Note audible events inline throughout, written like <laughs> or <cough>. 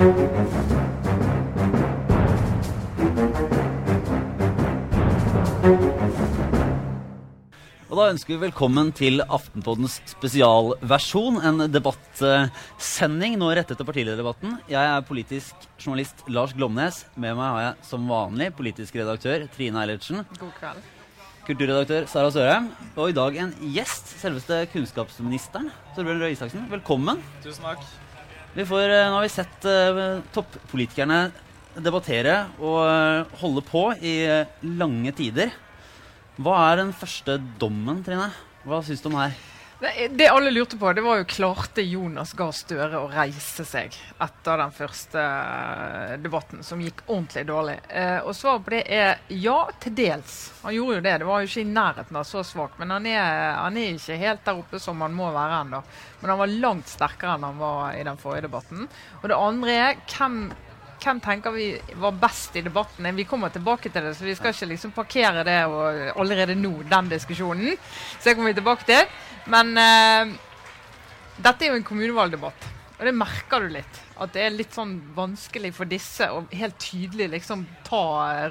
Og da ønsker vi velkommen til Aftenpoddens spesialversjon. En debattsending nå rett etter partilederdebatten. Jeg er politisk journalist Lars Glomnes. Med meg har jeg som vanlig politisk redaktør Trine Eilertsen. God kveld. Kulturredaktør Sara Sørheim. Og i dag en gjest, selveste kunnskapsministeren. Torbjørn Røe Isaksen, velkommen. Tusen takk. Får, eh, nå har vi sett uh, toppolitikerne debattere og uh, holde på i uh, lange tider. Hva er den første dommen, Trine? Hva syns du om her? Det, det alle lurte på, det var jo klarte Jonas Gahr Støre å reise seg etter den første eh, debatten, som gikk ordentlig dårlig. Eh, og svaret på det er ja, til dels. Han gjorde jo det. Det var jo ikke i nærheten av så svak. Men han er, han er ikke helt der oppe som han må være ennå. Men han var langt sterkere enn han var i den forrige debatten. Og det andre er hvem hvem tenker vi var best i debatten? Vi kommer tilbake til det, så vi skal ikke liksom parkere det allerede nå, den diskusjonen. Så det kommer vi tilbake til. Men uh, dette er jo en kommunevalgdebatt, og det merker du litt. At det er litt sånn vanskelig for disse å helt tydelig liksom ta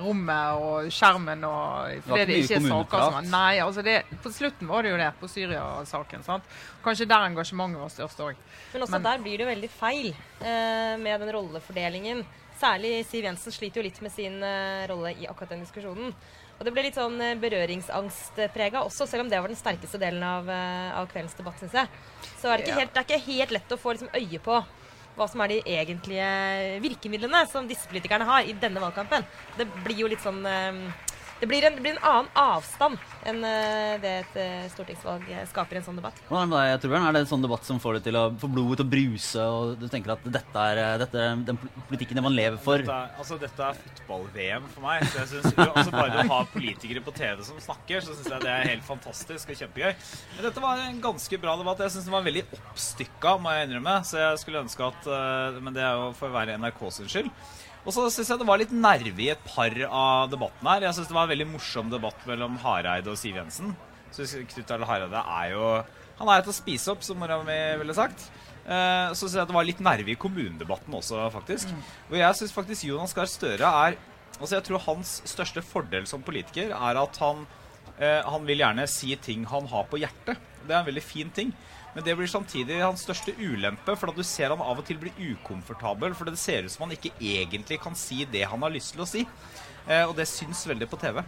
rommet og skjermen og Fordi det, det ikke er saker som er Nei, altså det, på slutten var det jo det, på Syria-saken. sant? Kanskje der engasjementet var størst òg. Men også Men- der blir det jo veldig feil eh, med den rollefordelingen. Særlig Siv Jensen sliter jo litt med sin eh, rolle i akkurat den diskusjonen. Og det ble litt sånn eh, berøringsangstprega også, selv om det var den sterkeste delen av, eh, av kveldens debatt, syns jeg. Så er det, helt, det er ikke helt lett å få liksom, øye på hva som er de egentlige virkemidlene som disse politikerne har i denne valgkampen. Det blir jo litt sånn eh, det blir, en, det blir en annen avstand enn eh, det et eh, stortingsvalg eh, skaper i en sånn debatt. Hvordan er det Torbjørn? Er det en sånn debatt som får, deg til å, får blodet til å bruse, og du tenker at dette er, dette er den politikken man lever for? Dette er, altså, dette er fotball-VM for meg. Så jeg synes, altså, bare å ha politikere på TV som snakker, så syns jeg det er helt fantastisk og kjempegøy. Men dette var en ganske bra debatt. Jeg syns den var veldig oppstykka, må jeg innrømme. Så jeg skulle ønske at Men det er jo for å være NRK sin skyld. Og så syns jeg det var litt nerve i et par av debattene her. Jeg syns det var en veldig morsom debatt mellom Hareide og Siv Jensen. Så Knut Arild Hareide er jo Han er til å spise opp, som mora mi ville sagt. Eh, så syns jeg det var litt nerve i kommunedebatten også, faktisk. Og jeg syns faktisk Jonas Gahr Støre er Altså Jeg tror hans største fordel som politiker er at han eh, Han vil gjerne si ting han har på hjertet. Det er en veldig fin ting. Men det blir samtidig hans største ulempe, for at du ser han av og til blir ukomfortabel. For det ser ut som han ikke egentlig kan si det han har lyst til å si. Eh, og det syns veldig på TV.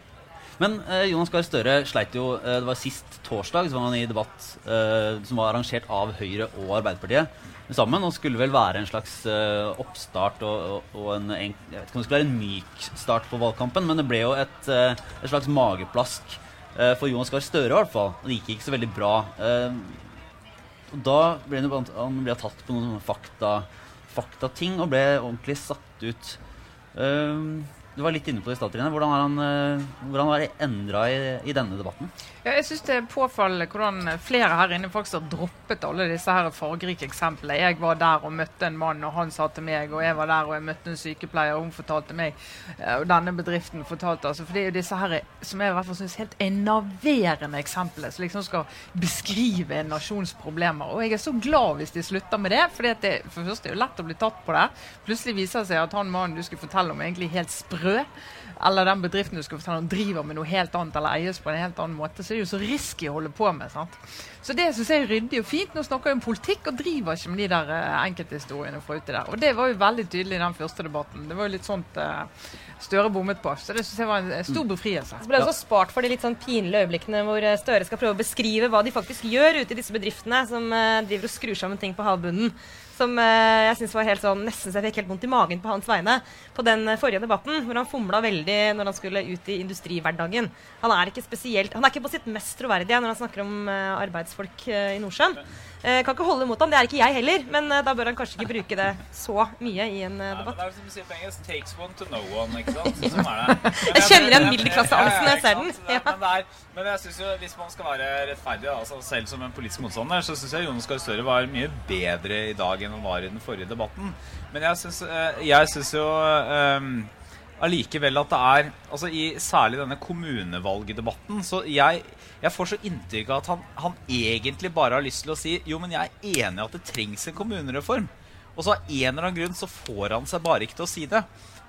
Men eh, Jonas Gahr Støre sleit jo eh, Det var sist torsdag så var han i debatt eh, som var arrangert av Høyre og Arbeiderpartiet sammen, og skulle vel være en slags eh, oppstart og, og, og en, en Jeg vet ikke om det skulle være en myk start på valgkampen, men det ble jo et, eh, et slags mageplask for Jonas Gahr Støre, i hvert fall. Det gikk ikke så veldig bra. Eh, da ble han, han ble tatt på noen sånne fakta, og ble ordentlig satt ut. Eh, du var litt inne på det i stad, Trine. Hvordan har han, eh, hvordan har det endra i, i denne debatten? Ja, jeg syns det er påfallende hvordan flere her inne faktisk har droppet alle disse her fargerike eksemplene. Jeg var der og møtte en mann, og han sa til meg, og jeg var der og jeg møtte en sykepleier, og hun fortalte meg, eh, og denne bedriften fortalte altså, For det er jo disse her som jeg i hvert fall syns helt enerverende eksemplene, som liksom skal beskrive en nasjons problemer. Og jeg er så glad hvis de slutter med det, for det, for det første er jo lett å bli tatt på det. Plutselig viser det seg at han mannen du skulle fortelle om, egentlig helt sprø. Eller den bedriften du skal fortelle om driver med noe helt annet eller eies på en helt annen måte. Så er det jo så risky å holde på med. sant? Så det syns jeg er ryddig og fint. Nå snakker vi om politikk og driver ikke med de der eh, enkelthistoriene fra uti der. Og det var jo veldig tydelig i den første debatten. Det var jo litt sånt eh, Støre bommet på. Så det syns jeg var en, en stor befrielse. Så ble det også spart for de litt sånn pinlige øyeblikkene hvor eh, Støre skal prøve å beskrive hva de faktisk gjør ute i disse bedriftene som eh, driver og skrur sammen ting på havbunnen. Som eh, jeg synes var helt sånn, nesten så jeg fikk helt vondt i magen på hans vegne på den eh, forrige debatten, hvor han fomla veldig når han skulle ut i industrihverdagen. Han er ikke spesielt, han er ikke på sitt mest troverdige når han snakker om eh, arbeidsfolk i Nordsjøen. Eh, kan ikke holde imot ham, det er ikke jeg heller, men eh, da bør han kanskje ikke bruke det så mye i en eh, debatt. det er som sier på engelsk Takes one to know one. ikke sant? Sånn er det. <laughs> Jeg kjenner igjen middelklasseangsten når jeg ser den. ja, Men, er, men jeg synes jo, hvis man skal være rettferdig, altså selv som en politisk motstander, så syns jeg Jonas Gahr Støre var mye bedre i dag enn han var i den forrige debatten. Men jeg syns, jeg jo ehm, allikevel at det er altså i Særlig denne kommunevalgdebatten. Så jeg, jeg får så inntrykk av at han, han egentlig bare har lyst til å si jo, men jeg er enig i at det trengs en kommunereform. Og så av en eller annen grunn så får han seg bare ikke til å si det.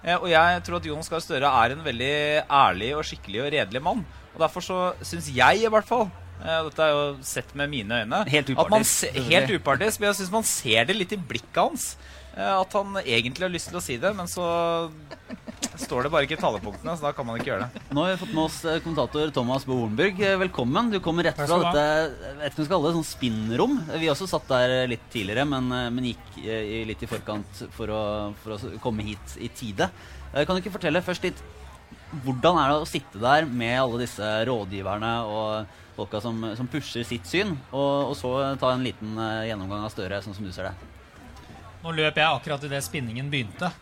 Eh, og jeg tror at Jonas Gahr Støre er en veldig ærlig og skikkelig og redelig mann. Og derfor så syns jeg i hvert fall eh, dette er jo sett med mine øyne. Helt upartisk, helt upartisk, men jeg syns man ser det litt i blikket hans. eh, At han egentlig har lyst til å si det, men så står det bare ikke i talepunktene, så da kan man ikke gjøre det. Nå har vi fått med oss eh, kommentator Thomas Bo Hornburg. Eh, Velkommen. Du kommer rett fra dette jeg vet ikke om vi skal kalle det sånn spinnrom. Vi også satt der litt tidligere, men, eh, men gikk eh, i- litt i forkant for å, for å komme hit i tide. Eh, Kan du ikke fortelle først litt hvordan er det å sitte der med alle disse rådgiverne og folka som, som pusher sitt syn, og, og så ta en liten eh, gjennomgang av Støre, sånn som du ser det? Nå løp jeg akkurat idet spinningen begynte,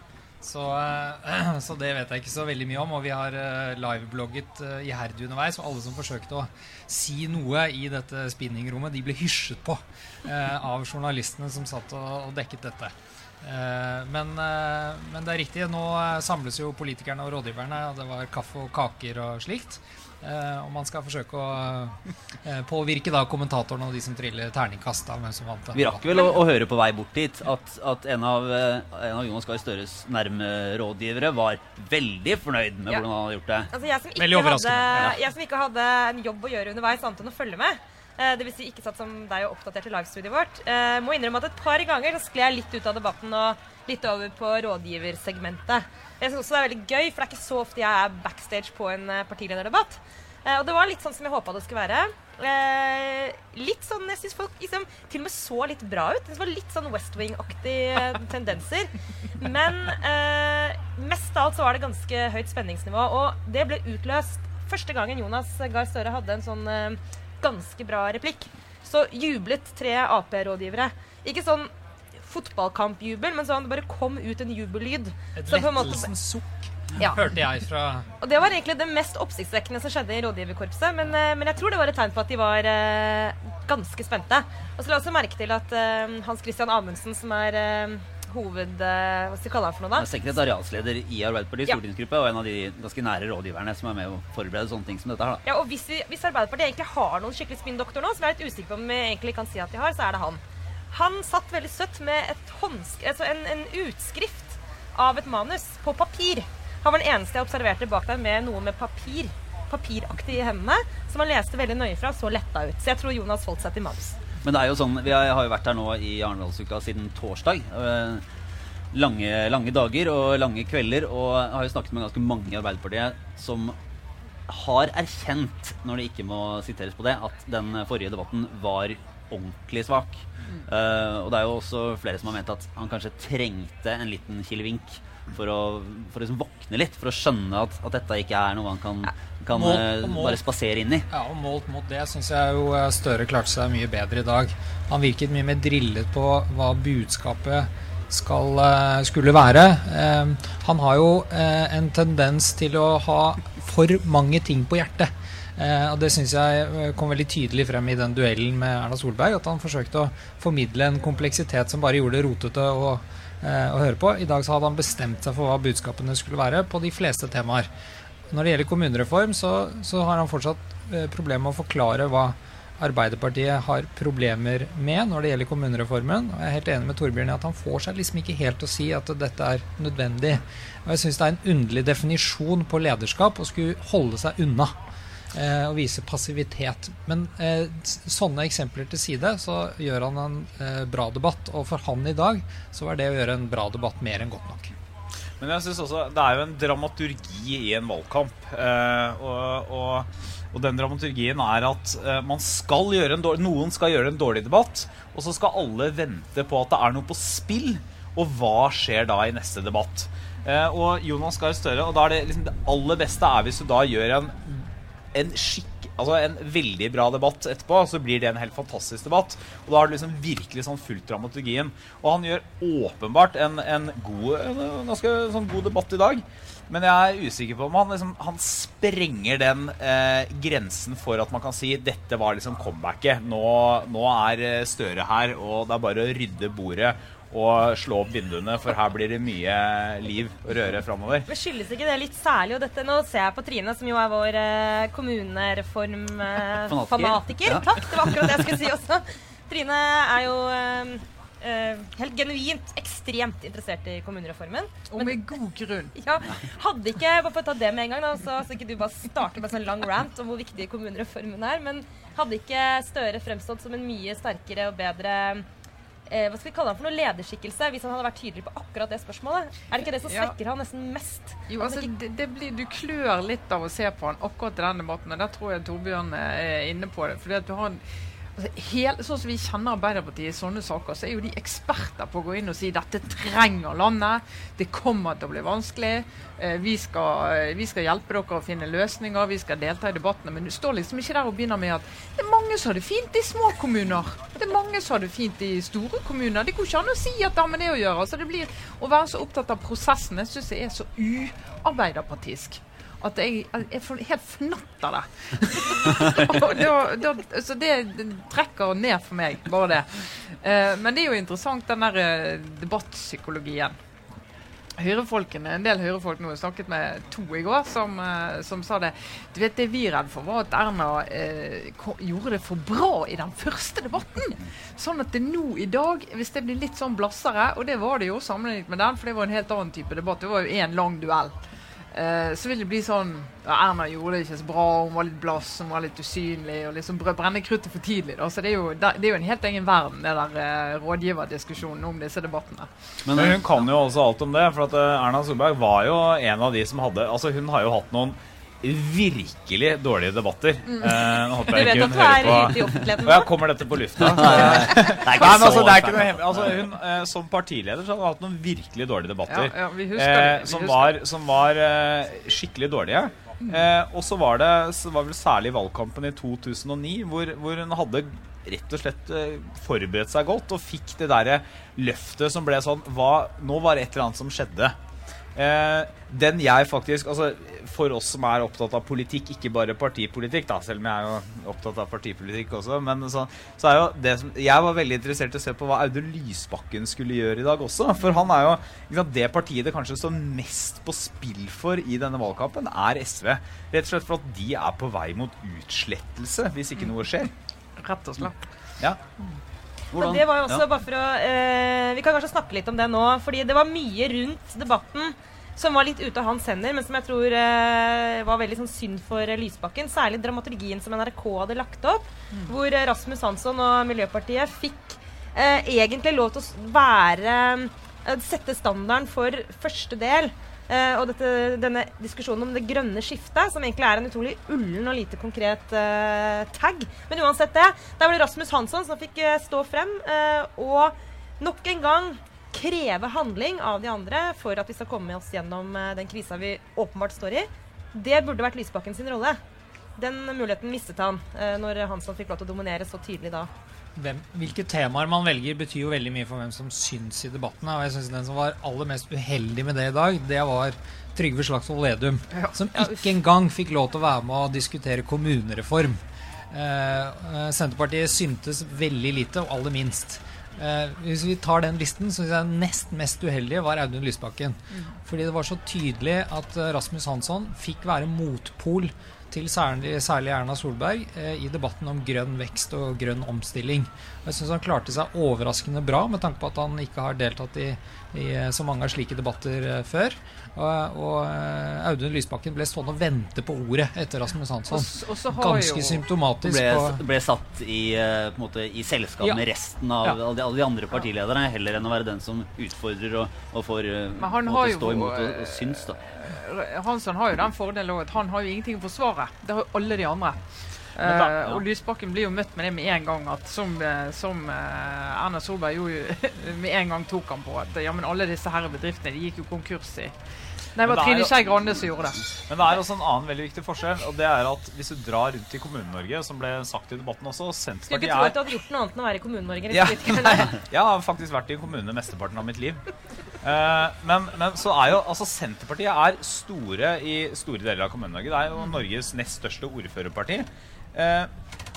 så, eh, <clears throat> så det vet jeg ikke så veldig mye om. Og vi har eh, liveblogget eh, iherdig underveis, og alle som forsøkte å si noe i dette spinningrommet, de ble hysjet på av journalistene som satt og, dekket dette. Men, men det er riktig, nå samles jo politikerne og rådgiverne, og det var kaffe og kaker og slikt. Eh, og man skal forsøke å eh, påvirke da kommentatorene og de som triller terningkast av hvem som vant. Vi rakk vel å, å høre på vei bort dit at, at en, av, eh, en av Jonas Gahr Støres nærme rådgivere var veldig fornøyd med Ja. hvordan han hadde gjort det. Altså, jeg, som Veldig ikke hadde, ja. jeg som ikke hadde en jobb å gjøre underveis, annet enn å følge med, eh, det vil si ikke satt som deg og oppdaterte livestudioet vårt, eh, må innrømme at et par ganger så skled jeg litt ut av debatten og litt over på rådgiversegmentet. Jeg synes også det er veldig gøy, for det er ikke så ofte jeg er backstage på en eh, partilederdebatt. Eh, og det var litt sånn som jeg håpa det skulle være. Eh, litt sånn, Jeg syns folk liksom, til og med så litt bra ut. Det var litt sånn West Wing-aktige <laughs> tendenser. Men eh, mest av alt så var det ganske høyt spenningsnivå. Og det ble utløst første gangen Jonas Gahr Støre hadde en sånn eh, ganske bra replikk. Så jublet tre Ap-rådgivere. Ikke sånn fotballkampjubel, men sånn det bare kom ut en jubellyd. Et Så lettelsens sukk Ja. hørte jeg fra Og det var egentlig det mest oppsiktsvekkende som skjedde i rådgiverkorpset. Men, eh, men jeg tror det var et tegn på at de var uh, ganske spente. Og så la jeg også merke til at uh, Hans Christian Amundsen, som er uh, hoved... hva skal vi kalle han for noe, Han da? er Sekretariatsleder i Arbeiderpartiets Ja. stortingsgruppe og en av de ganske nære rådgiverne som er med å forberede sånne ting som dette her. da. Ja, og hvis, vi, hvis Arbeiderpartiet egentlig har noen skikkelig spinndoktor nå, som jeg er litt usikker på om vi egentlig kan si at de har, så er det han. Han satt veldig søtt med altså en, en utskrift av et manus på papir. Han var den eneste jeg observerte bak der med noe med papir papiraktig i hendene, som han leste veldig nøye fra så letta ut. Så jeg tror Jonas holdt seg til manus. Men det er jo sånn, vi har jo vært her nå i Arendalsuka siden torsdag. øh, Lange, lange dager og lange kvelder. Og jeg har jo snakket med ganske mange i Arbeiderpartiet som har erkjent, når det ikke må siteres på det, at den forrige debatten var ordentlig svak. Eh, og det er jo også flere som har ment at han kanskje trengte en liten kilevink for å, for å liksom våkne litt, for å skjønne at, at dette ikke er noe han kan, kan målt, målt, bare spasere inn i. Ja, og Målt mot det syns jeg jo eh, Støre klarte seg mye bedre i dag. Han virket mye mer drillet på hva budskapet skal, eh, skulle være. Eh, han har jo eh, en tendens til å ha for mange ting på hjertet. Eh, og Det syns jeg eh, kom veldig tydelig frem i den duellen med Erna Solberg. At han forsøkte å formidle en kompleksitet som bare gjorde det rotete å, eh, å høre på. I dag så hadde han bestemt seg for hva budskapene skulle være på de fleste temaer. Når det gjelder kommunereform, så, så har han fortsatt problemer med å forklare hva Arbeiderpartiet har problemer med når det gjelder kommunereformen. Og jeg er helt enig med Torbjørn i at han får seg liksom ikke helt til å si at dette er nødvendig. Og jeg syns det er en underlig definisjon på lederskap å skulle holde seg unna. Eh, og vise passivitet. Men eh, sånne eksempler til side, så gjør han en eh, bra debatt. Og for han i dag så var det å gjøre en bra debatt mer enn godt nok. Men jeg synes også det er jo en dramaturgi i en valgkamp. Eh, og, og, og den dramaturgien er at eh, man skal gjøre en dårlig, noen skal gjøre en dårlig debatt, og så skal alle vente på at det er noe på spill. Og hva skjer da i neste debatt? Eh, og Jonas Gahr Støre Og da er det liksom det aller beste er hvis du da gjør en, en skikk Altså en veldig bra debatt etterpå, så blir det en helt fantastisk debatt. Og da har du liksom virkelig sånn fulgt dramaturgien. Og han gjør åpenbart en, en god, en ganske sånn god debatt i dag. Men jeg er usikker på om han, liksom, han sprenger den eh, grensen for at man kan si dette var liksom comebacket. Nå, nå er eh, Støre her, og det er bare å rydde bordet og slå opp vinduene, for her blir det mye liv og røre framover. Men skyldes ikke det litt særlig og dette Nå ser jeg på Trine, som jo er vår eh, kommunereformfanatiker. Fanatiker. fanatiker. Ja. Takk, det var akkurat det jeg skulle si også. Trine er jo eh, eh, helt genuint ekstremt interessert i kommunereformen. Og med god grunn. <laughs> Ja, hadde ikke, bare for å ta det med en gang, da, så, så ikke du bare starter med en sånn lang rant om hvor viktig kommunereformen er, men hadde ikke Støre fremstått som en mye sterkere og bedre eh, hva skal vi kalle han for noe lederskikkelse hvis han hadde vært tydelig på akkurat det spørsmålet? Er det ikke det som Ja. svekker han nesten mest? Jo, altså, det, det blir, Du klør litt av å se på han akkurat i den debatten, og der tror jeg Torbjørn er inne på det. fordi at du har en Altså, sånn som vi kjenner Arbeiderpartiet i sånne saker, så er jo de eksperter på å gå inn og si dette trenger landet. Det kommer til å bli vanskelig. Eh, vi, skal, eh, vi skal hjelpe dere å finne løsninger. Vi skal delta i debattene. Men du står liksom ikke der og begynner med at det er mange som har det fint i små kommuner. Det er mange som har det fint i store kommuner. Det går ikke an å si at det har med det å gjøre. Så det blir å være så opptatt av prosessen. Jeg syns jeg er så uarbeiderpartisk at jeg, jeg får helt fnatt av det. <laughs> Da, da, så det, det trekker ned for meg, bare det. Eh, men det er jo interessant, den der eh, debattpsykologien. Høyrefolkene, En del høyrefolk nå, jeg snakket med to i går, som, eh, som sa det. Du vet, Det vi er redd for, var at Erna eh, gjorde det for bra i den første debatten. Sånn at det nå i dag, hvis det blir litt sånn blassere, og det var det jo sammenlignet med den, for det var en helt annen type debatt, det var jo én lang duell. Eh, så vil det bli sånn ja, Erna gjorde det ikke så bra, hun var litt blass, hun var litt usynlig. og liksom br- Brenne kruttet for tidlig. Da. Så det er, jo, det er jo en helt egen verden, det der eh, rådgiverdiskusjonen om disse debattene. Men, Men eh, hun kan jo også alt om det. For at eh, Erna Solberg var jo en av de som hadde Altså Hun har jo hatt noen virkelig dårlige debatter. Mm. Uh, håper Du jeg vet ikke at hun er hører på ute i offentligheten ja, nå? kommer dette på lufta? <laughs> det er Nei, ikke men altså, det er ikke noe hemmelig. Altså, hun, uh, som partileder så har hun hatt noen virkelig dårlige debatter. Ja, ja, vi husker Vi som, var, som var skikkelig dårlige. Eh, og så var det så var vel særlig valgkampen i 2009, hvor, hvor hun hadde rett og slett forberedt seg godt og fikk det derre løftet som ble sånn hva, Nå var det et eller annet som skjedde. Eh, den jeg faktisk Altså for oss som er opptatt av politikk, ikke bare partipolitikk, da, selv om jeg er jo opptatt av partipolitikk også, men så, så er jo det som Jeg var veldig interessert i å se på hva Audun Lysbakken skulle gjøre i dag også. For han er jo sant, Det partiet det kanskje står mest på spill for i denne valgkampen, er SV. Rett og slett for at de er på vei mot utslettelse, hvis ikke noe skjer. Rett og slett. Ja. hvordan- det var jo også ja. bare for å eh, Vi kan kanskje snakke litt om det nå. Fordi det var mye rundt debatten som var litt ute av hans hender, men som jeg tror eh, var veldig sånn synd for eh, Lysbakken. Særlig dramaturgien som NRK hadde lagt opp, hvor eh, Rasmus Hansson og Miljøpartiet fikk eh, egentlig lov til å være eh, Sette standarden for første del. Eh, og dette, denne diskusjonen om det grønne skiftet, som egentlig er en utrolig ullen og lite konkret tag. Men uansett det, der var det Rasmus Hansson som fikk stå frem og nok en gang kreve handling av de andre for at vi skal komme oss gjennom eh, den krisa vi åpenbart står i. Det burde vært Lysbakken sin rolle. Den muligheten mistet han eh, når Hansson fikk lov til å dominere så tydelig da. hvem, hvilke temaer man velger, betyr jo veldig mye for hvem som syns i debattene. Og jeg synes den som var aller mest uheldig med det i dag, det var Trygve Slagsvold Vedum. Som ikke engang fikk lov til å være med å diskutere kommunereform. Eh, eh, Senterpartiet syntes veldig lite, og aller minst. Eh, hvis vi tar den listen, så syns jeg nest mest uheldige var Audun Lysbakken. Fordi det var så tydelig at eh, Rasmus Hansson fikk være motpol til særlig, særlig Erna Solberg eh, i debatten om grønn vekst og grønn omstilling. Jeg syns han klarte seg overraskende bra, med tanke på at han ikke har deltatt i, i eh, så mange av slike debatter eh, før. Og, og Audun Lysbakken ble stående og vente på ordet etter Rasmus Hansson. s- og Ganske jo symptomatisk. ble, ble satt i, på en måte, i selskap Ja. med resten av Ja. alle, de, alle de andre partilederne, heller enn å være den som utfordrer og, og får måte stå imot og, og syns. da. Hansson har jo den fordelen at han har jo ingenting å forsvare. Det har jo alle de andre. Da- Eh, ja. Og Lysbakken blir jo møtt med det med en gang, at som, eh, som uh, Erna Solberg jo <laughs> med en gang tok han på at ja, men alle disse her bedriftene de gikk jo konkurs i Nei, det var er Trine Skei Grande som gjorde det. Men det er også en annen veldig viktig forskjell, og det er at hvis du drar rundt i Kommune-Norge, som ble sagt i debatten også, Skulle ikke tro at du hadde gjort noe annet enn å være i Kommune-Norge. Ja. <laughs> Jeg har faktisk vært i en kommune mesteparten av mitt liv. Eh, men, men så er jo altså Senterpartiet er store i store deler av Kommune-Norge. Det er jo Norges nest største ordførerparti. Eh,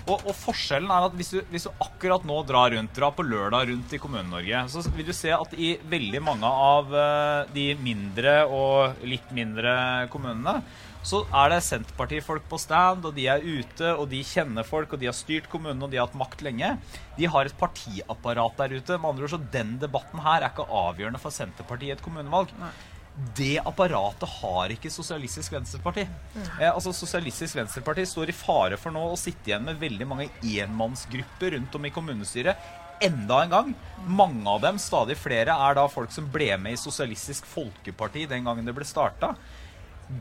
og, og forskjellen er at hvis du, hvis du akkurat nå drar rundt, drar på lørdag rundt i Kommune-Norge, så vil du se at i veldig mange av eh, de mindre og litt mindre kommunene, så er det Senterpartifolk på stand, og de er ute, og de kjenner folk, og de har styrt kommunen, og de har hatt makt lenge. De har et partiapparat der ute. Med andre ord, så den debatten her er ikke avgjørende for Senterpartiet i et kommunevalg. Det apparatet har ikke Sosialistisk Venstreparti. Eh, altså Sosialistisk Venstreparti står i fare for nå å sitte igjen med veldig mange enmannsgrupper rundt om i kommunestyret. Enda en gang. Mange av dem, stadig flere, er da folk som ble med i Sosialistisk Folkeparti den gangen det ble starta.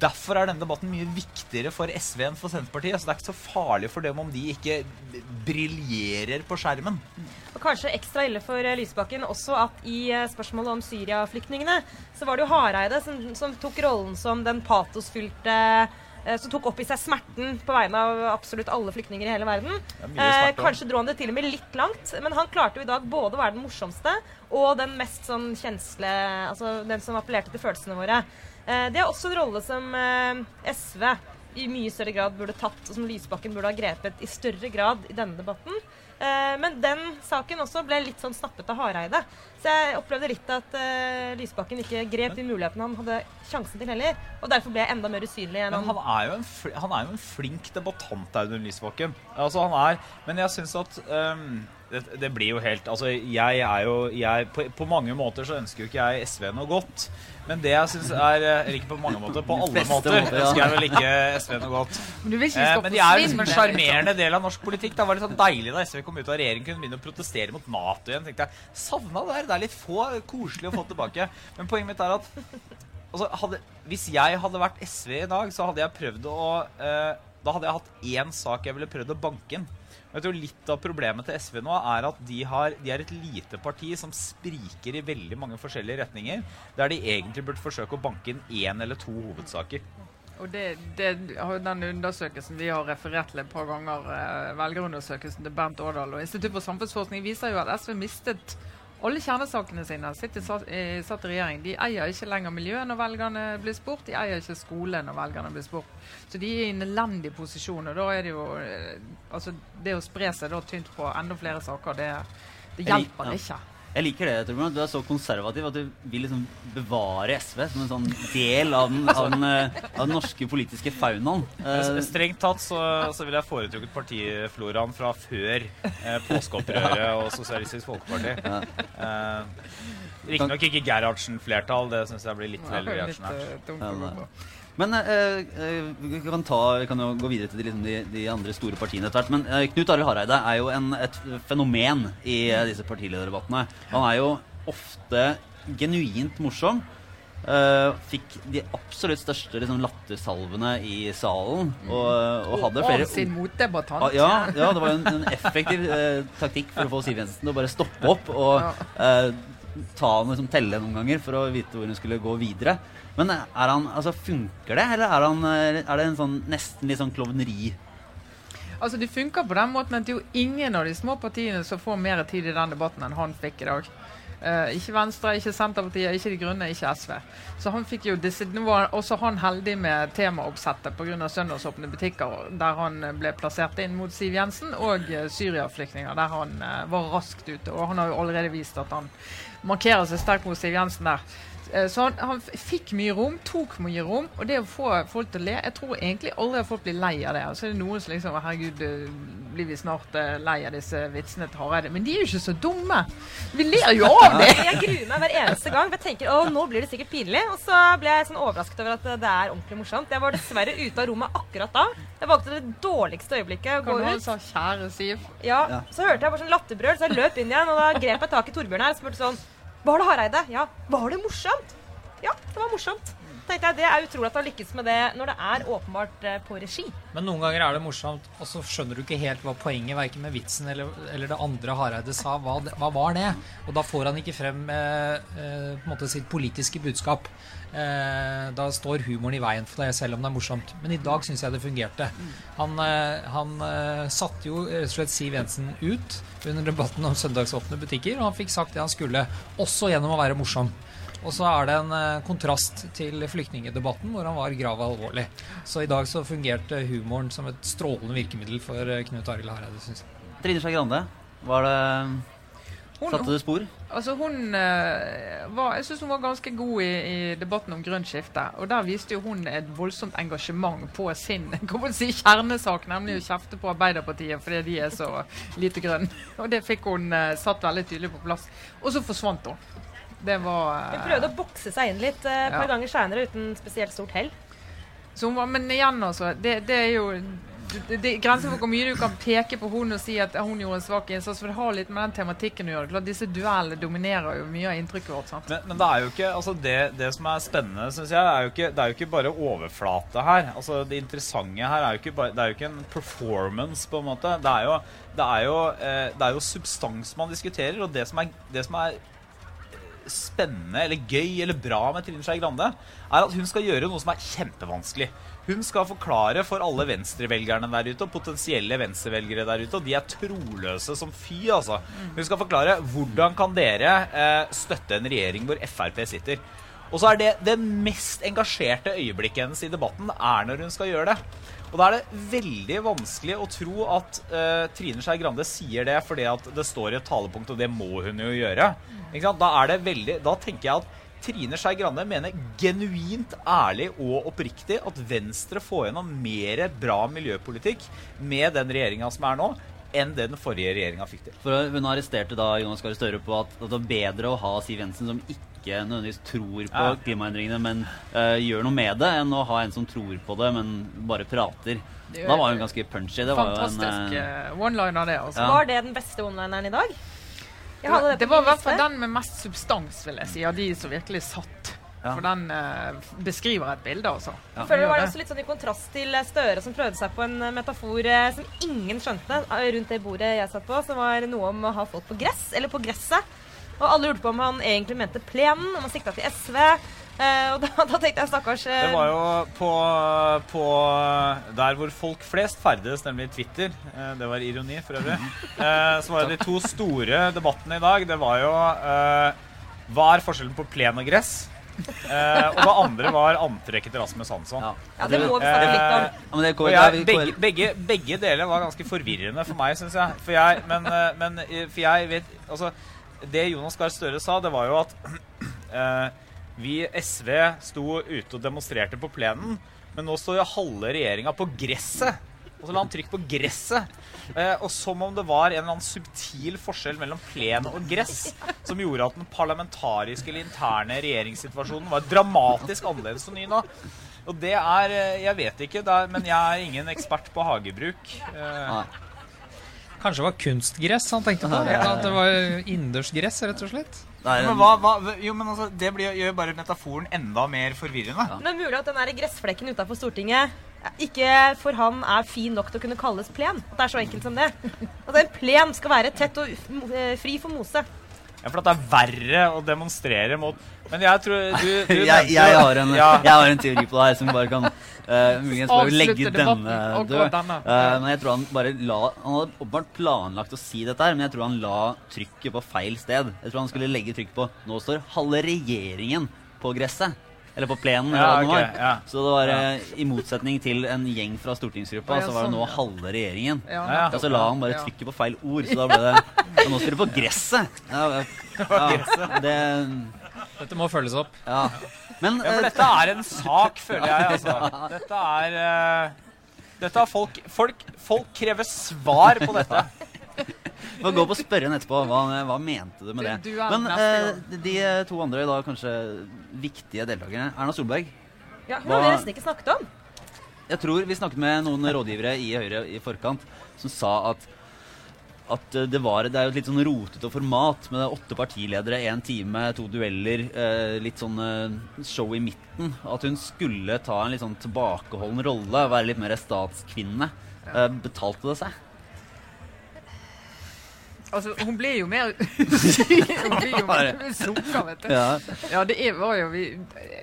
Derfor er denne debatten mye viktigere for SV enn for Senterpartiet. Så det er ikke så farlig for dem om de ikke briljerer på skjermen. Og kanskje ekstra ille for eh, Lysbakken også at i eh, spørsmålet om Syria-flyktningene, så var det jo Hareide som, som tok rollen som den patosfylte som tok opp i seg smerten på vegne av absolutt alle flyktninger i hele verden. Er smerte, Eh, kanskje dro han det til og med litt langt, men han klarte jo i dag både å være den morsomste og den mest sånn kjensle Altså den som appellerte til følelsene våre. Eh, det er også en rolle som eh, SV i mye større grad burde tatt, og som Lysbakken burde ha grepet i større grad i denne debatten. Eh, men den saken også ble litt sånn snappet av Hareide. Så jeg opplevde litt at eh, Lysbakken ikke grep de mulighetene han hadde sjansen til heller. Og derfor ble jeg enda mer usynlig Men han. er en, han er jo en flink debattant, Audun Lysbakken. Altså, han er Men jeg syns at øhm, det, det blir jo helt Altså, jeg er jo jeg, på, på mange måter så ønsker jo ikke jeg SV noe godt. Men det jeg syns er eh, Eller ikke på mange måter, på <laughs> alle måter ja. ønsker jeg vel ikke SV noe godt. Men du vil ikke Eh, men de er liksom en sjarmerende del av norsk politikk. Det var litt sånn deilig da SV kom ut av regjering kunne begynne å protestere mot Nato igjen. tenkte jeg, Savna det her. Det er litt få koselig å få tilbake. Men poenget mitt er at altså, hadde, hvis jeg hadde vært SV i dag, så hadde jeg prøvd å eh, Da hadde jeg hatt én sak jeg ville prøvd å banke inn. Jeg tror Litt av problemet til SV nå er at de, har, de er et lite parti som spriker i veldig mange forskjellige retninger, der de egentlig burde forsøke å banke inn én eller to hovedsaker. Og det, det, den undersøkelsen vi har referert til et par ganger, eh, velgerundersøkelsen til Bernt Årdal og Institutt for samfunnsforskning, viser jo at SV mistet alle kjernesakene sine. Sitter satt, eh, satt i regjering. De eier ikke lenger miljøet når velgerne blir spurt. De eier ikke skole når velgerne blir spurt. Så de er i en elendig posisjon. Og da er det jo eh, Altså, det å spre seg da tynt på enda flere saker, det, det hjelper ikke. Jeg liker det, Torbjørn. at Du er så konservativ at du vil liksom bevare SV som en sånn del av den, av den, eh, av den norske politiske faunaen. Uh, Strengt tatt så, så ville jeg foretrukket partifloraen fra før eh, påskeopprøret og Sosialistisk Folkeparti. Eh, Riktignok ikke Gerhardsen-flertall, det syns jeg blir litt vel reaksjonært. Eh. Men eh, eh, vi, kan ta, vi kan jo gå videre til de, liksom, de, de andre store partiene etter hvert. Men eh, Knut Arild Hareide er jo en, et fenomen i eh, disse partilederdebattene. Han er jo ofte genuint morsom. Eh, fikk de absolutt største liksom, lattersalvene i salen. Og, og hadde flere Og sin motdebattant. Ah, ja, ja, det var en, en effektiv eh, taktikk for å få Siv Jensen til å bare stoppe opp og eh, ta han liksom telle noen ganger for å vite hvor hun skulle gå videre. Men er han, altså funker det, eller er, han, eh, er det en sånn nesten litt sånn klovneri? Altså, Det funker på den måten at det er jo ingen av de små partiene som får mer tid i den debatten enn han fikk i dag. Uh, ikke Venstre, ikke Senterpartiet, ikke De Grønne, ikke SV. Så han fikk jo Nå var også han heldig med temaoppsettet pga. søndagsåpne butikker, der han eh, ble plassert inn mot Siv Jensen, og eh, Syria-flyktninger, der han uh, var raskt ute. Og han har jo allerede vist at han markerer seg sterkt mot Siv Jensen der. Eh, Så han, han fikk mye rom, tok mye rom. Og det å få folk til å le Jeg tror egentlig aldri at folk blir lei av det. Og så er det noen som liksom Herregud, eh, blir vi snart eh, lei av disse vitsene til Hareide? Men de er jo ikke så dumme! Vi ler jo av <laughs> det! Jeg gruer meg hver eneste gang. For jeg tenker å, nå blir det sikkert pinlig. Og så ble jeg sånn overrasket over at det er ordentlig morsomt. Jeg var dessverre ute av rommet akkurat da. Jeg valgte det dårligste øyeblikket å Kan gå ut. sa kjære Siv? Ja, Ja. Så hørte jeg bare sånn latterbrøl, så jeg løp inn igjen. Og da grep jeg tak i Torbjørn her og spurte sånn Var det Hareide? Ja. Var det morsomt? Ja, det var morsomt. Tenkte jeg, Det er utrolig at han lykkes med det når det er åpenbart eh, på regi. Men noen ganger er det morsomt, og så skjønner du ikke helt hva poenget verken med vitsen eller, eller det andre Hareide sa. Hva, hva var det? Og da får han ikke frem eh, eh, måte sitt politiske budskap. Eh, da står humoren i veien for det, selv om det er morsomt. Men i dag syns jeg det fungerte. Han, eh, han eh, satte jo rett og slett Siv Jensen ut under debatten om søndagsåpne butikker, og han fikk sagt det han skulle, også gjennom å være morsom. Og så er det en eh, kontrast til flyktningedebatten, hvor han var grav alvorlig. Så i dag så fungerte humoren som et strålende virkemiddel for eh, Knut Arild Hareide, syns jeg. Trine Skei Grande, var det Hun, Satte det spor? altså hun eh, var, jeg synes hun var ganske god i, i debatten om grønt skifte. Og der viste jo hun et voldsomt engasjement på sin <laughs> si, kjernesak, nemlig å kjefte på Arbeiderpartiet fordi de er så lite grønne. <laughs> Og det fikk hun satt veldig tydelig på plass. Og så forsvant hun. Det var eh, Hun prøvde å bokse seg inn litt eh, et par Ja. ganger seinere uten spesielt stort hell. Så hun var, men igjen, altså. Det, det er jo det, det er grenser for hvor mye du kan peke på hun og si at hun gjorde en svak innsats. For det har litt med den tematikken å gjøre. Klart, Disse duellene dominerer jo mye av inntrykket vårt. sant? Men, men det er jo ikke altså det, det som er spennende, syns jeg, er jo ikke, det er jo ikke bare overflate her. Altså Det interessante her er jo ikke, bare, det er jo ikke en performance, på en måte. Det er jo, det er jo, eh, det er jo substans man diskuterer, og det som er, det som er spennende eller gøy eller bra med Trine Skei Grande, er at hun skal gjøre noe som er kjempevanskelig. Hun skal forklare for alle venstrevelgerne der ute, og potensielle venstrevelgere der ute, og de er troløse som fy, altså. Hun skal forklare hvordan kan dere eh, støtte en regjering hvor Frp sitter. Og så er det det mest engasjerte øyeblikket hennes i debatten er når hun skal gjøre det. Og da er det veldig vanskelig å tro at uh, Trine Skei Grande sier det fordi at det står i et talepunkt, og det må hun jo gjøre. Da, er det veldig, da tenker jeg at Trine Skei Grande mener genuint ærlig og oppriktig at Venstre får gjennom mer bra miljøpolitikk med den regjeringa som er nå, enn det den forrige regjeringa fikk til. For Hun arresterte da Jonas Gahr Støre på at det var bedre å ha Siv Jensen som ikke nødvendigvis tror på Ja. klimaendringene, men uh, gjør noe med det, enn å ha en som tror på det, men bare prater. Det er jo Da var hun ganske punchy. Det var Fantastisk eh, one-liner, det. altså. Ja. Var det den beste one-lineren i dag? Jeg Det var, hadde det på var i hvert fall den med mest substans, vil jeg si, av de som virkelig satt. Ja. For den uh, beskriver et bilde, altså. Ja. Jeg føler det var også litt sånn i kontrast til Støre, som prøvde seg på en metafor eh, som ingen skjønte rundt det bordet jeg satt på, som var noe om å ha folk på gress, eller på gresset. Og alle lurte på om han egentlig mente plenen, om han sikta til SV. Uh, og da, <laughs> da tenkte jeg stakkars uh, Det var jo på, på der hvor folk flest ferdes, nemlig Twitter. Uh, Det var ironi, for øvrig. <laughs> Eh, Så var det de to store debattene i dag. Det var jo eh, Hva er forskjellen på plen og gress? Eh, og det andre var antrekket til Rasmus Hansson. ja. Ja, det må vi snakke litt om. Eh, Ja, jeg, begge, begge, begge deler var ganske forvirrende for meg, syns jeg. For jeg, men, eh, men eh, for jeg vet Altså, det Jonas Gahr Støre sa, det var jo at <clears throat> eh, vi SV sto ute og demonstrerte på plenen, men nå står jo halve regjeringa på gresset. Og så la han trykk på gresset. Eh, og som om det var en eller annen subtil forskjell mellom plen og gress som gjorde at den parlamentariske eller interne regjeringssituasjonen var dramatisk annerledes enn ny nå. Og det er eh, Jeg vet ikke, er, men jeg er ingen ekspert på hagebruk. Eh. Kanskje det var kunstgress han tenkte på? At det var innendørsgress, rett og slett? er men hva, hva, jo, men altså, det blir, gjør bare metaforen enda mer forvirrende. Ja. Men mulig at den der gressflekken utafor Stortinget ikke for han er fin nok til å kunne kalles plen. At det er så enkelt som det. At en plen skal være tett og eh, fri for mose. Ja, For at det er verre å demonstrere mot Men jeg tror du, du <laughs> jeg, jeg, har en, ja. jeg har en teori på det her som bare kan uh, muligens bare legge denne død. denne. Eh, men jeg tror han bare la Han hadde åpenbart planlagt å si dette her, men jeg tror han la trykket på feil sted. Jeg tror han skulle legge trykket på Nå står halve regjeringen på gresset. Eller på plenen. Ja, eller var. ja. Så det var eh, i motsetning til en gjeng fra stortingsgruppa, så var det sånn, nå halve regjeringen. Ja, Ja, Og så la han bare trykke trykket på feil ord, så da ble det Og Nå skal du på gresset! Ja, ja, <laughs> det Dette må følges opp. Ja. Men Ja, for eh, dette er en sak, føler jeg. Altså. Dette er uh, Dette folk, folk Folk krever svar på dette. Vi får gå på henne etterpå. Hva, hva mente du med det? Du du Men eh, de to andre da kanskje viktige deltakerne Erna Solberg. Ja, hun har vi nesten ikke snakket om. Jeg tror vi snakket med noen rådgivere i Høyre i forkant som sa at at det, var, det er jo et litt sånn rotete format med åtte partiledere, én time, to dueller, eh, litt sånn eh, show i midten. At hun skulle ta en litt sånn tilbakeholden rolle, være litt mer statskvinne. Eh, betalte det seg? Altså, hun blir jo mer <laughs> Hun blir jo mer sukker, vet du. Ja. Ja, det er, var jo vi,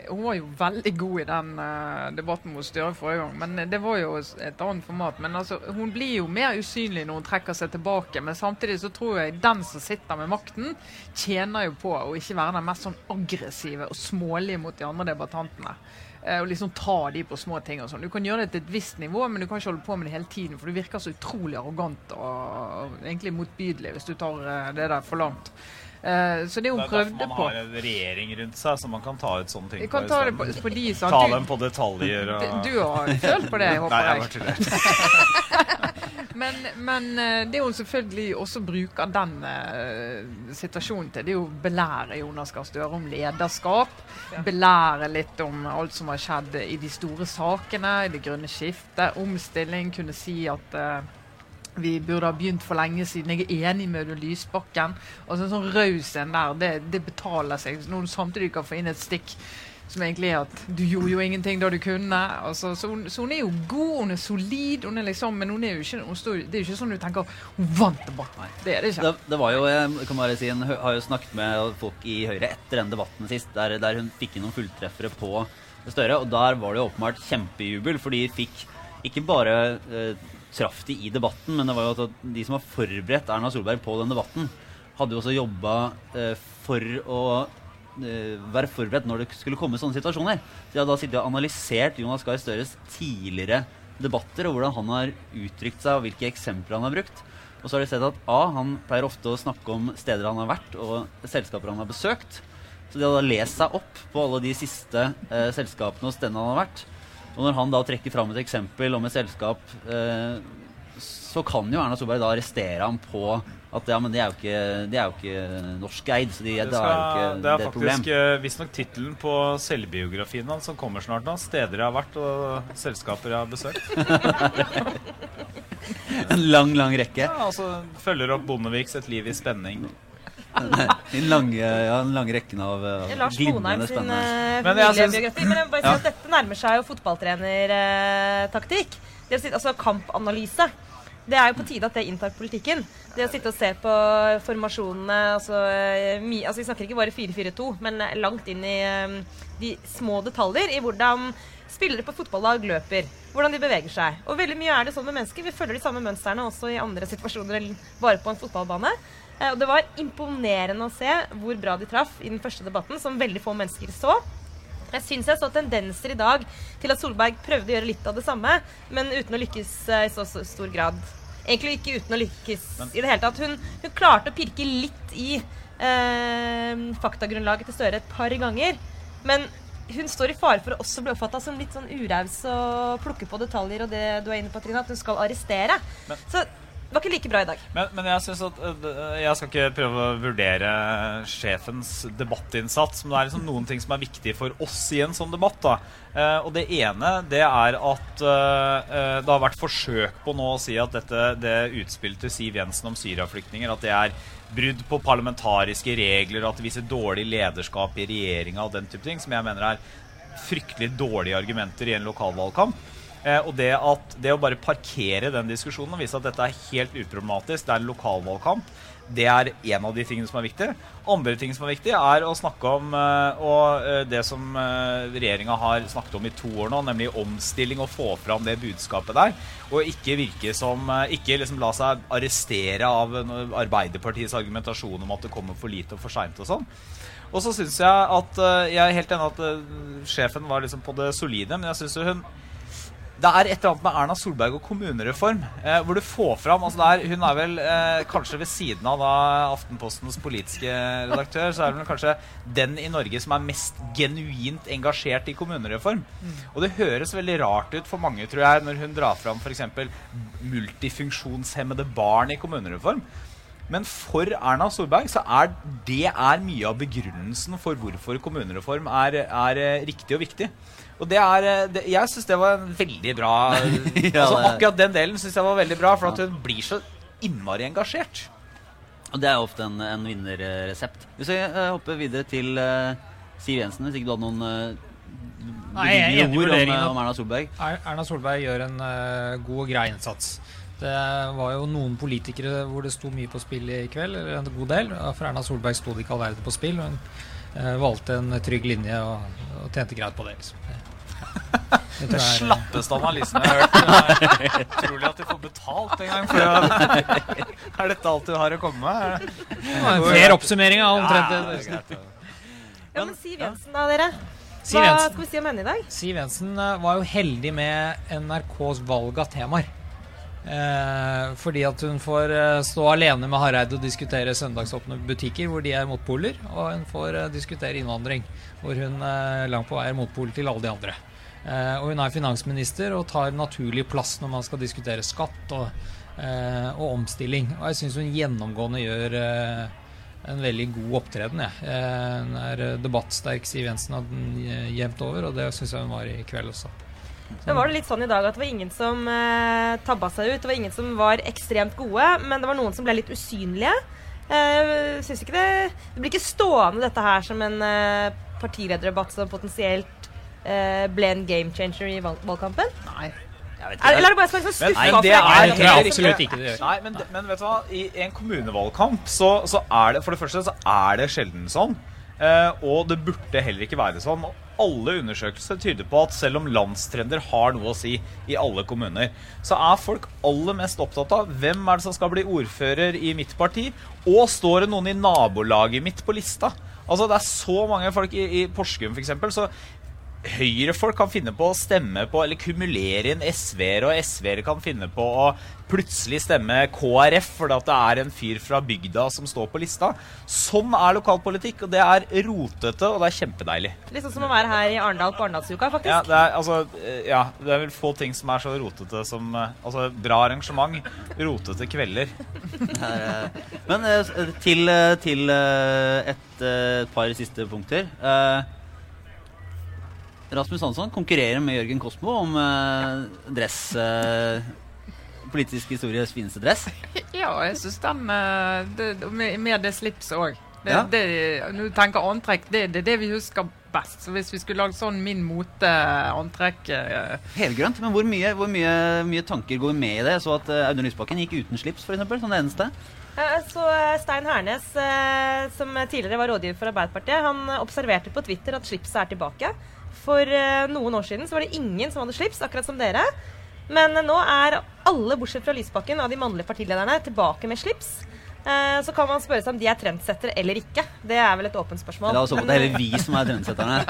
Hun var jo veldig god i den uh, debatten mot Støre forrige gang. Men det var jo et annet format. Men altså, hun blir jo mer usynlig når hun trekker seg tilbake. Men samtidig så tror jeg den som sitter med makten, tjener jo på å ikke være den mest sånn aggressive og smålige mot de andre debattantene. Eh, og liksom ta de på små ting og sånn. Du kan gjøre det til et visst nivå, men du kan ikke holde på med det hele tiden. For du virker så utrolig arrogant og egentlig motbydelig hvis du tar eh, det der for langt. Eh, så det hun Det er prøvde derfor man har en regjering rundt seg, så man kan ta ut sånne ting kan på ta på, på de? Ta dem på detaljer og Du har følt på det, jeg <laughs> håper jeg Nei, jeg. bare tuller. <laughs> Men, men eh, det hun selvfølgelig også bruker den uh, situasjonen til, det er jo å belære Jonas Gahr Støre om lederskap. Belære litt om alt som har skjedd i de store sakene, i det grønne skiftet, omstilling. Kunne si at uh, vi burde ha begynt for lenge siden. Jeg er enig med Lysbakken. Altså en sånn raus en der, det, det betaler seg. Når du samtidig kan få inn et stikk som egentlig er at du gjorde jo ingenting da du kunne. Altså, så, hun, så hun er jo god, hun er solid, hun er liksom, men hun er jo ikke, hun står, det er jo ikke sånn du tenker hun vant debatten. Det er det ikke. Det, det var jo, jeg kan bare si, en, har jo snakket med folk i Høyre etter den debatten sist, der, der hun fikk inn noen fulltreffere på Støre. Og der var det jo åpenbart kjempejubel, for de fikk ikke bare eh, traff de i debatten, men det var jo at de som har forberedt Erna Solberg på den debatten, hadde jo også jobba eh, for å eh, være forberedt når det skulle komme sånne situasjoner. De har da sittet og analysert Jonas Gahr Støres tidligere debatter og hvordan han har uttrykt seg og hvilke eksempler han har brukt. Og så har de sett at A, han pleier ofte å snakke om steder han har vært og selskaper han har besøkt. Så de hadde lest seg opp på alle de siste eh, selskapene og stedene han har vært. Og når han da trekker fram et eksempel om et selskap, eh, så kan jo Erna Solberg da arrestere ham på at ja, men det er jo ikke, det er jo ikke norskeid, så de, Det, da er jo ikke det er faktisk eh, visstnok tittelen på selvbiografien hans som kommer snart nå. 'Steder jeg har vært og selskaper jeg har besøkt'. <laughs> En lang, lang rekke. Ja, altså Følger opp Bondeviks 'Et liv i spenning'. <laughs> Den lange, ja, den lange rekken av uh, Lars Monheim sin uh, Men jeg syns- familiebiografi. Men jeg vil bare si at dette nærmer seg jo fotballtrenertaktikk. Det å sitte, altså kampanalyse. Det er jo på tide at det inntar politikken. Det å sitte og se på formasjonene altså, my, altså Vi snakker ikke bare 4-4-2, men eh, langt inn i eh, de små detaljer i hvordan spillere på fotballag løper. Hvordan de beveger seg. Og veldig mye er det sånn med mennesker. Vi følger de samme mønstrene også i andre situasjoner enn bare på en fotballbane. Eh, Og det var imponerende å se hvor bra de traff i den første debatten, som veldig få mennesker så. Jeg syns jeg så tendenser i dag til at Solberg prøvde å gjøre litt av det samme, men uten å lykkes eh, i så, stor grad. Egentlig ikke uten å lykkes i det hele tatt. Hun, hun klarte å pirke litt i eh, faktagrunnlaget til Støre et par ganger, men hun står i fare for å også bli oppfatta som litt sånn uraus og plukke på detaljer og det du er inne på, Trine, at hun skal arrestere. Men- så var ikke like bra i dag. Men, men jeg synes at øh, Jeg skal ikke prøve å vurdere sjefens debattinnsats, men det er liksom noen ting som er viktig for oss i en sånn debatt. da. Eh, og det ene det er at øh, øh, det har vært forsøk på nå å si at dette, det utspillet til Siv Jensen om Syria-flyktninger at det er brudd på parlamentariske regler, at det viser dårlig lederskap i regjeringa og den type ting, som jeg mener er fryktelig dårlige argumenter i en lokalvalgkamp. Eh, og det, at, det å bare parkere den diskusjonen og vise at dette er helt uproblematisk, det er en lokalvalgkamp, det er en av de tingene som er viktig. Andre ting som er viktig, er å snakke om eh, og, eh, det som regjeringa har snakket om i to år nå, nemlig omstilling og få fram det budskapet der. Og ikke virke som Ikke liksom la seg arrestere av Arbeiderpartiets argumentasjon om at det kommer for lite og for seint og sånn. Og så syns jeg at Jeg er helt enig at sjefen var liksom på det solide, men jeg syns hun det er et eller annet med Erna Solberg og kommunereform. Eh, hvor du får fram altså det er, Hun er vel eh, kanskje ved siden av da Aftenpostens politiske redaktør, så er hun kanskje den i Norge som er mest genuint engasjert i kommunereform. Og det høres veldig rart ut for mange, tror jeg, når hun drar fram f.eks. multifunksjonshemmede barn i kommunereform. Men for Erna Solberg så er det er mye av begrunnelsen for hvorfor kommunereform er, er eh, riktig og viktig. Og det er, eh, det, Jeg syns det var en veldig bra <laughs> Ja, altså Akkurat den delen syns jeg var veldig bra, for at hun blir så innmari engasjert. Og det er ofte en, en vinnerresept. Hvis jeg uh, hopper videre til uh, Siv Jensen, hvis ikke du hadde noen uh, Nei, jeg er ord om, eh, om Erna Solberg. Er- Erna Solberg gjør en uh, god og grei innsats. Det var jo noen politikere hvor det sto mye på spill i kveld, eller en god del. For Erna Solberg sto det ikke all verden på spill. Hun eh, valgte en trygg linje og, og tjente greit på det. Liksom. <laughs> Det, Den er- slappeste analysen jeg har hørt. Det er Utrolig at du får betalt en gang for det. <laughs> Er dette alt du har å komme med? en fair oppsummering av Ja, omtrent det det. Ja, men Siv Jensen, da, dere? Hva skal vi si om henne i dag? Siv Jensen eh, var jo heldig med NRKs valg av temaer. Eh, fordi at hun får eh, stå alene med Hareide og diskutere søndagsåpne butikker hvor de er motpoler, og hun får eh, diskutere innvandring hvor hun eh, langt på vei er motpol til alle de andre. Eh, og hun er finansminister og tar naturlig plass når man skal diskutere skatt og, eh, og omstilling. Og jeg syns hun gjennomgående gjør eh, en veldig god opptreden. Eh, Hun er debattsterk, Siv Jensen, hadde den jevnt over, og det syns jeg hun var i kveld også. Men var det litt sånn i dag at det var ingen som eh, tabba seg ut? Det var ingen som var ekstremt gode, men det var noen som ble litt usynlige. Eh, synes ikke det Det blir ikke stående dette her som en eh, partilederdebatt som potensielt ble en game changer i valg valgkampen? Nei. Er, eller er det bare en Men- skuffa? Nei, det er Det absolutt ikke det. Nei, men, men vet du hva? I en kommunevalgkamp så, så er det For det første så er det sjelden sånn. Eh, og det burde heller ikke være sånn. Og alle undersøkelser tyder på at selv om landstrender har noe å si i alle kommuner, så er folk aller mest opptatt av hvem er det som skal bli ordfører i mitt parti, og står det noen i nabolaget mitt på lista? Altså Det er så mange folk i, i Porsgrunn f.eks. Så Høyre-folk kan finne på å stemme på eller kumulere inn SV-ere, og SV-ere kan finne på å plutselig stemme KrF fordi at det er en fyr fra bygda som står på lista. Sånn er lokalpolitikk, og det er rotete, og det er kjempedeilig. Litt sånn som å være her i Arendal på Arendalsuka, faktisk. Ja, det er, altså, ja, det er vel få ting som er så rotete som Altså, bra arrangement, rotete kvelder. Eh, Men eh, til, eh, til et, et eh, par siste punkter. Rasmus Hansson konkurrerer med Jørgen Kosmo om eh, dress eh, Politisk histories fineste dress. <laughs> Ja, jeg syns den eh, det, med, med det slipset òg. Ja. når du tenker antrekk, det, det er det vi husker best. Så hvis vi skulle lagd sånn min mote-antrekk eh, Helgrønt. Men hvor mye, hvor mye, mye tanker går med i det? Så at Audun Lysbakken gikk uten slips, for eksempel, som det eneste. Så Stein Hernes, som tidligere var rådgiver for Arbeiderpartiet, han observerte på Twitter at slipset er tilbake. For eh, noen år siden så var det ingen som hadde slips, akkurat som dere. Men eh, nå er alle, bortsett fra Lysbakken, av de mannlige partilederne tilbake med slips. Eh, Så kan man spørre seg om de er trendsettere eller ikke. Det er vel et åpent spørsmål. La oss håpe det er heller vi som er trendsetterne. <laughs>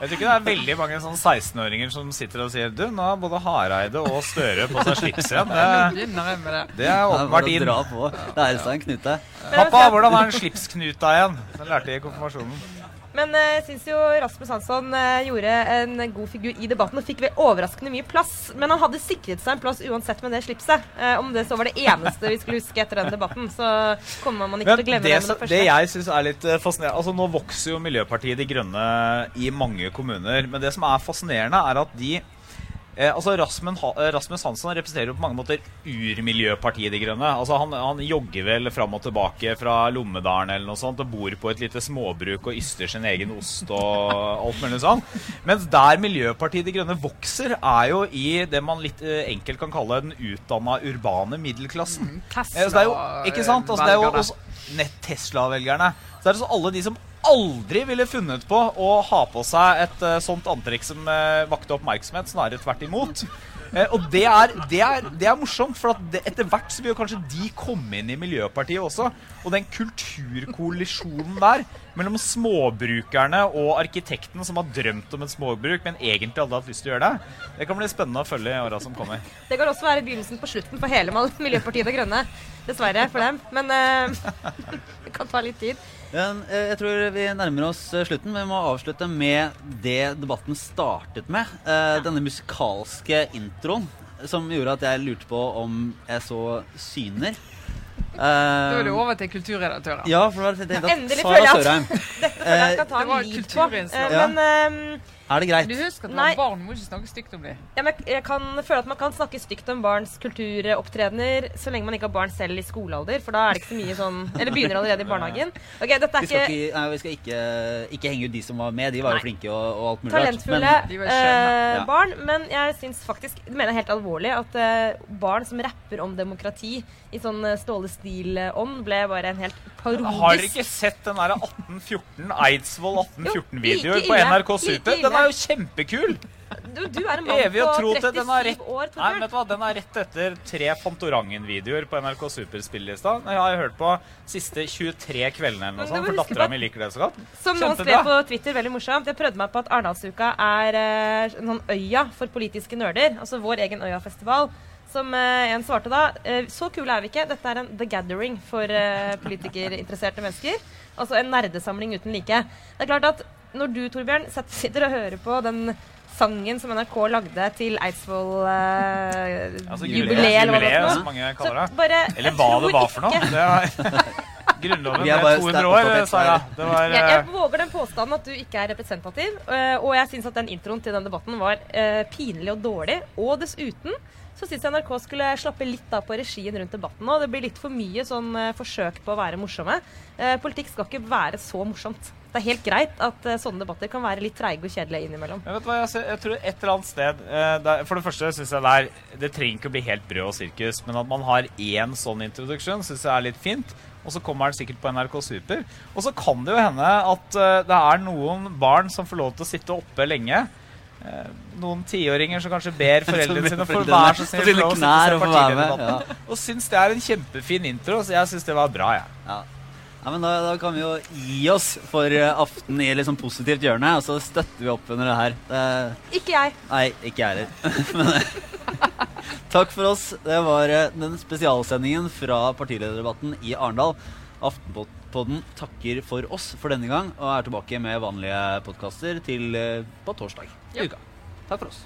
Jeg tror ikke det er veldig mange sånn 16-åringer som sitter og sier Du, nå har både Hareide og Støre på seg slips igjen. Det, det. det er Det åpenbart inn. Det er en knute. Pappa, hvordan er en slipsknuta igjen? Den lærte jeg i konfirmasjonen. Men eh, jeg syns jo Rasmus Hansson eh, gjorde en god figur i debatten og fikk overraskende mye plass. Men han hadde sikret seg en plass uansett med det slipset. Eh, om det så var det eneste vi skulle huske etter den debatten, så kommer man ikke til å glemme det, det med det første. det jeg syns er litt fascinerende Altså Nå vokser jo Miljøpartiet De Grønne i mange kommuner. Men det som er fascinerende, er at de eh, altså Rasmus, eh, Rasmus Hansson representerer jo på mange måter urmiljøpartiet De Grønne. Altså han, han jogger vel fram og tilbake fra Lommedalen eller noe sånt og bor på et lite småbruk og yster sin egen ost og alt mulig sånn. Mens der Miljøpartiet De Grønne vokser, er jo i det man litt eh, enkelt kan kalle den utdanna urbane middelklassen. Eh, så det er jo, ikke sant? Altså, det er jo Tesla-velgerne. også nett Tesla-velgerne. Så er det så alle de som aldri ville funnet på å ha på seg et uh, sånt antrekk som uh, vakte oppmerksomhet, snarere tvert imot. Uh, og det er, det, er, det er morsomt, for det, etter hvert så vil kanskje de komme inn i Miljøpartiet også. Og den kulturkoalisjonen der mellom småbrukerne og arkitekten som har drømt om et småbruk, men egentlig aldri hatt lyst til å gjøre det, det kan bli spennende å følge i åra som kommer. Det kan også være begynnelsen på slutten for hele Miljøpartiet De Grønne. Dessverre for dem. Men <laughs> det kan ta litt tid. Men, eh, jeg tror vi nærmer oss eh, slutten. Vi må avslutte med det debatten startet med. Eh, Denne musikalske introen som gjorde at jeg lurte på om jeg så syner. <laughs> Da er det over til kulturredaktøren. ja, for det var det jeg tenkte Endelig at Sara Sørheim. <laughs> Dette føler jeg skal ta det var en lead på. kulturinnslag. Ja. Men eh, Er det greit? Du husker at Nei. barn må ikke snakke stygt om dem. ja, jeg kan føle at man kan snakke stygt om barns kulturopptredener så lenge man ikke har barn selv i skolealder, for da er det ikke så mye sånn Eller begynner allerede i <laughs> barnehagen. Okay, dette er Vi skal, ikke nei, vi skal ikke, ikke henge ut de som var med. De var jo flinke og, og alt mulig rart. talentfulle de var eh, barn, men jeg syns faktisk Det mener jeg helt alvorlig at eh, barn som rapper om demokrati i sånn eh, Ståle Stil-ånd, ble bare en helt parodisk Har dere ikke sett den der 1814 Eidsvoll 1814-videoen like på. NRK Like Super? Den er jo kjempekul! Du, du er en mann Evig på til den har 37 rett år, Nei, vet du hva, Den er rett etter tre Fantorangen-videoer på NRK Super-spillelista. Jeg har hørt på siste 23 kveldene eller noe sånt, for dattera mi liker det så godt. Som noen skrev på Twitter, veldig morsomt. Jeg prøvde meg på at Arendalsuka er eh, en sånn øya for politiske nerder. Altså vår egen Øya-festival. Som eh, en svarte da eh, Så kule er vi ikke. Dette er en The Gathering for eh, politikerinteresserte mennesker. Altså en nerdesamling uten like. Det er klart at når du, Torbjørn, sitter og hører på den sangen som NRK lagde til Eidsvoll eh, Altså jubileet, eller hva det var som mange kaller det. bare Eller hva det var for noe. Det var <laughs> Grunnloven er ble 200 år, sa jeg. Det var jeg, jeg eh, våger den påstanden at du ikke er representativ. øh, og jeg syns at den introen til den debatten var uh, pinlig og dårlig. Og dessuten så syns jeg NRK skulle slappe litt av på regien rundt debatten nå. Det blir litt for mye sånn forsøk på å være morsomme. Uh, politikk skal ikke være så morsomt. Det er helt greit at øh, sånne debatter kan være litt treige og kjedelige innimellom. Men vet du hva, jeg, ser- jeg tror et eller annet sted eh, der, For det første syns jeg det er Det trenger ikke å bli helt brød og sirkus, men at man har én sånn introduksjon, syns jeg er litt fint. Og så kommer den sikkert på NRK Super. Og så kan det jo hende at eh, det er noen barn som får lov til å sitte oppe lenge. Eh, noen tiåringer som kanskje ber <laughs> foreldrene sine for være så snill å sitte og se få Ja. Og syns det er en kjempefin intro, så jeg syns det var bra, jeg. Ja. Ja, men da, da kan vi jo gi oss for eh, aften i liksom positivt hjørne, og så støtter vi opp under det her. Det, Ikke jeg. nei, ikke jeg heller. Men, <laughs> Takk for oss. Det var eh, den spesialsendingen fra partilederdebatten i Arendal. Aftenpodden takker for oss for denne gang og er tilbake med vanlige podkaster til eh, på torsdag i uka. Takk for oss.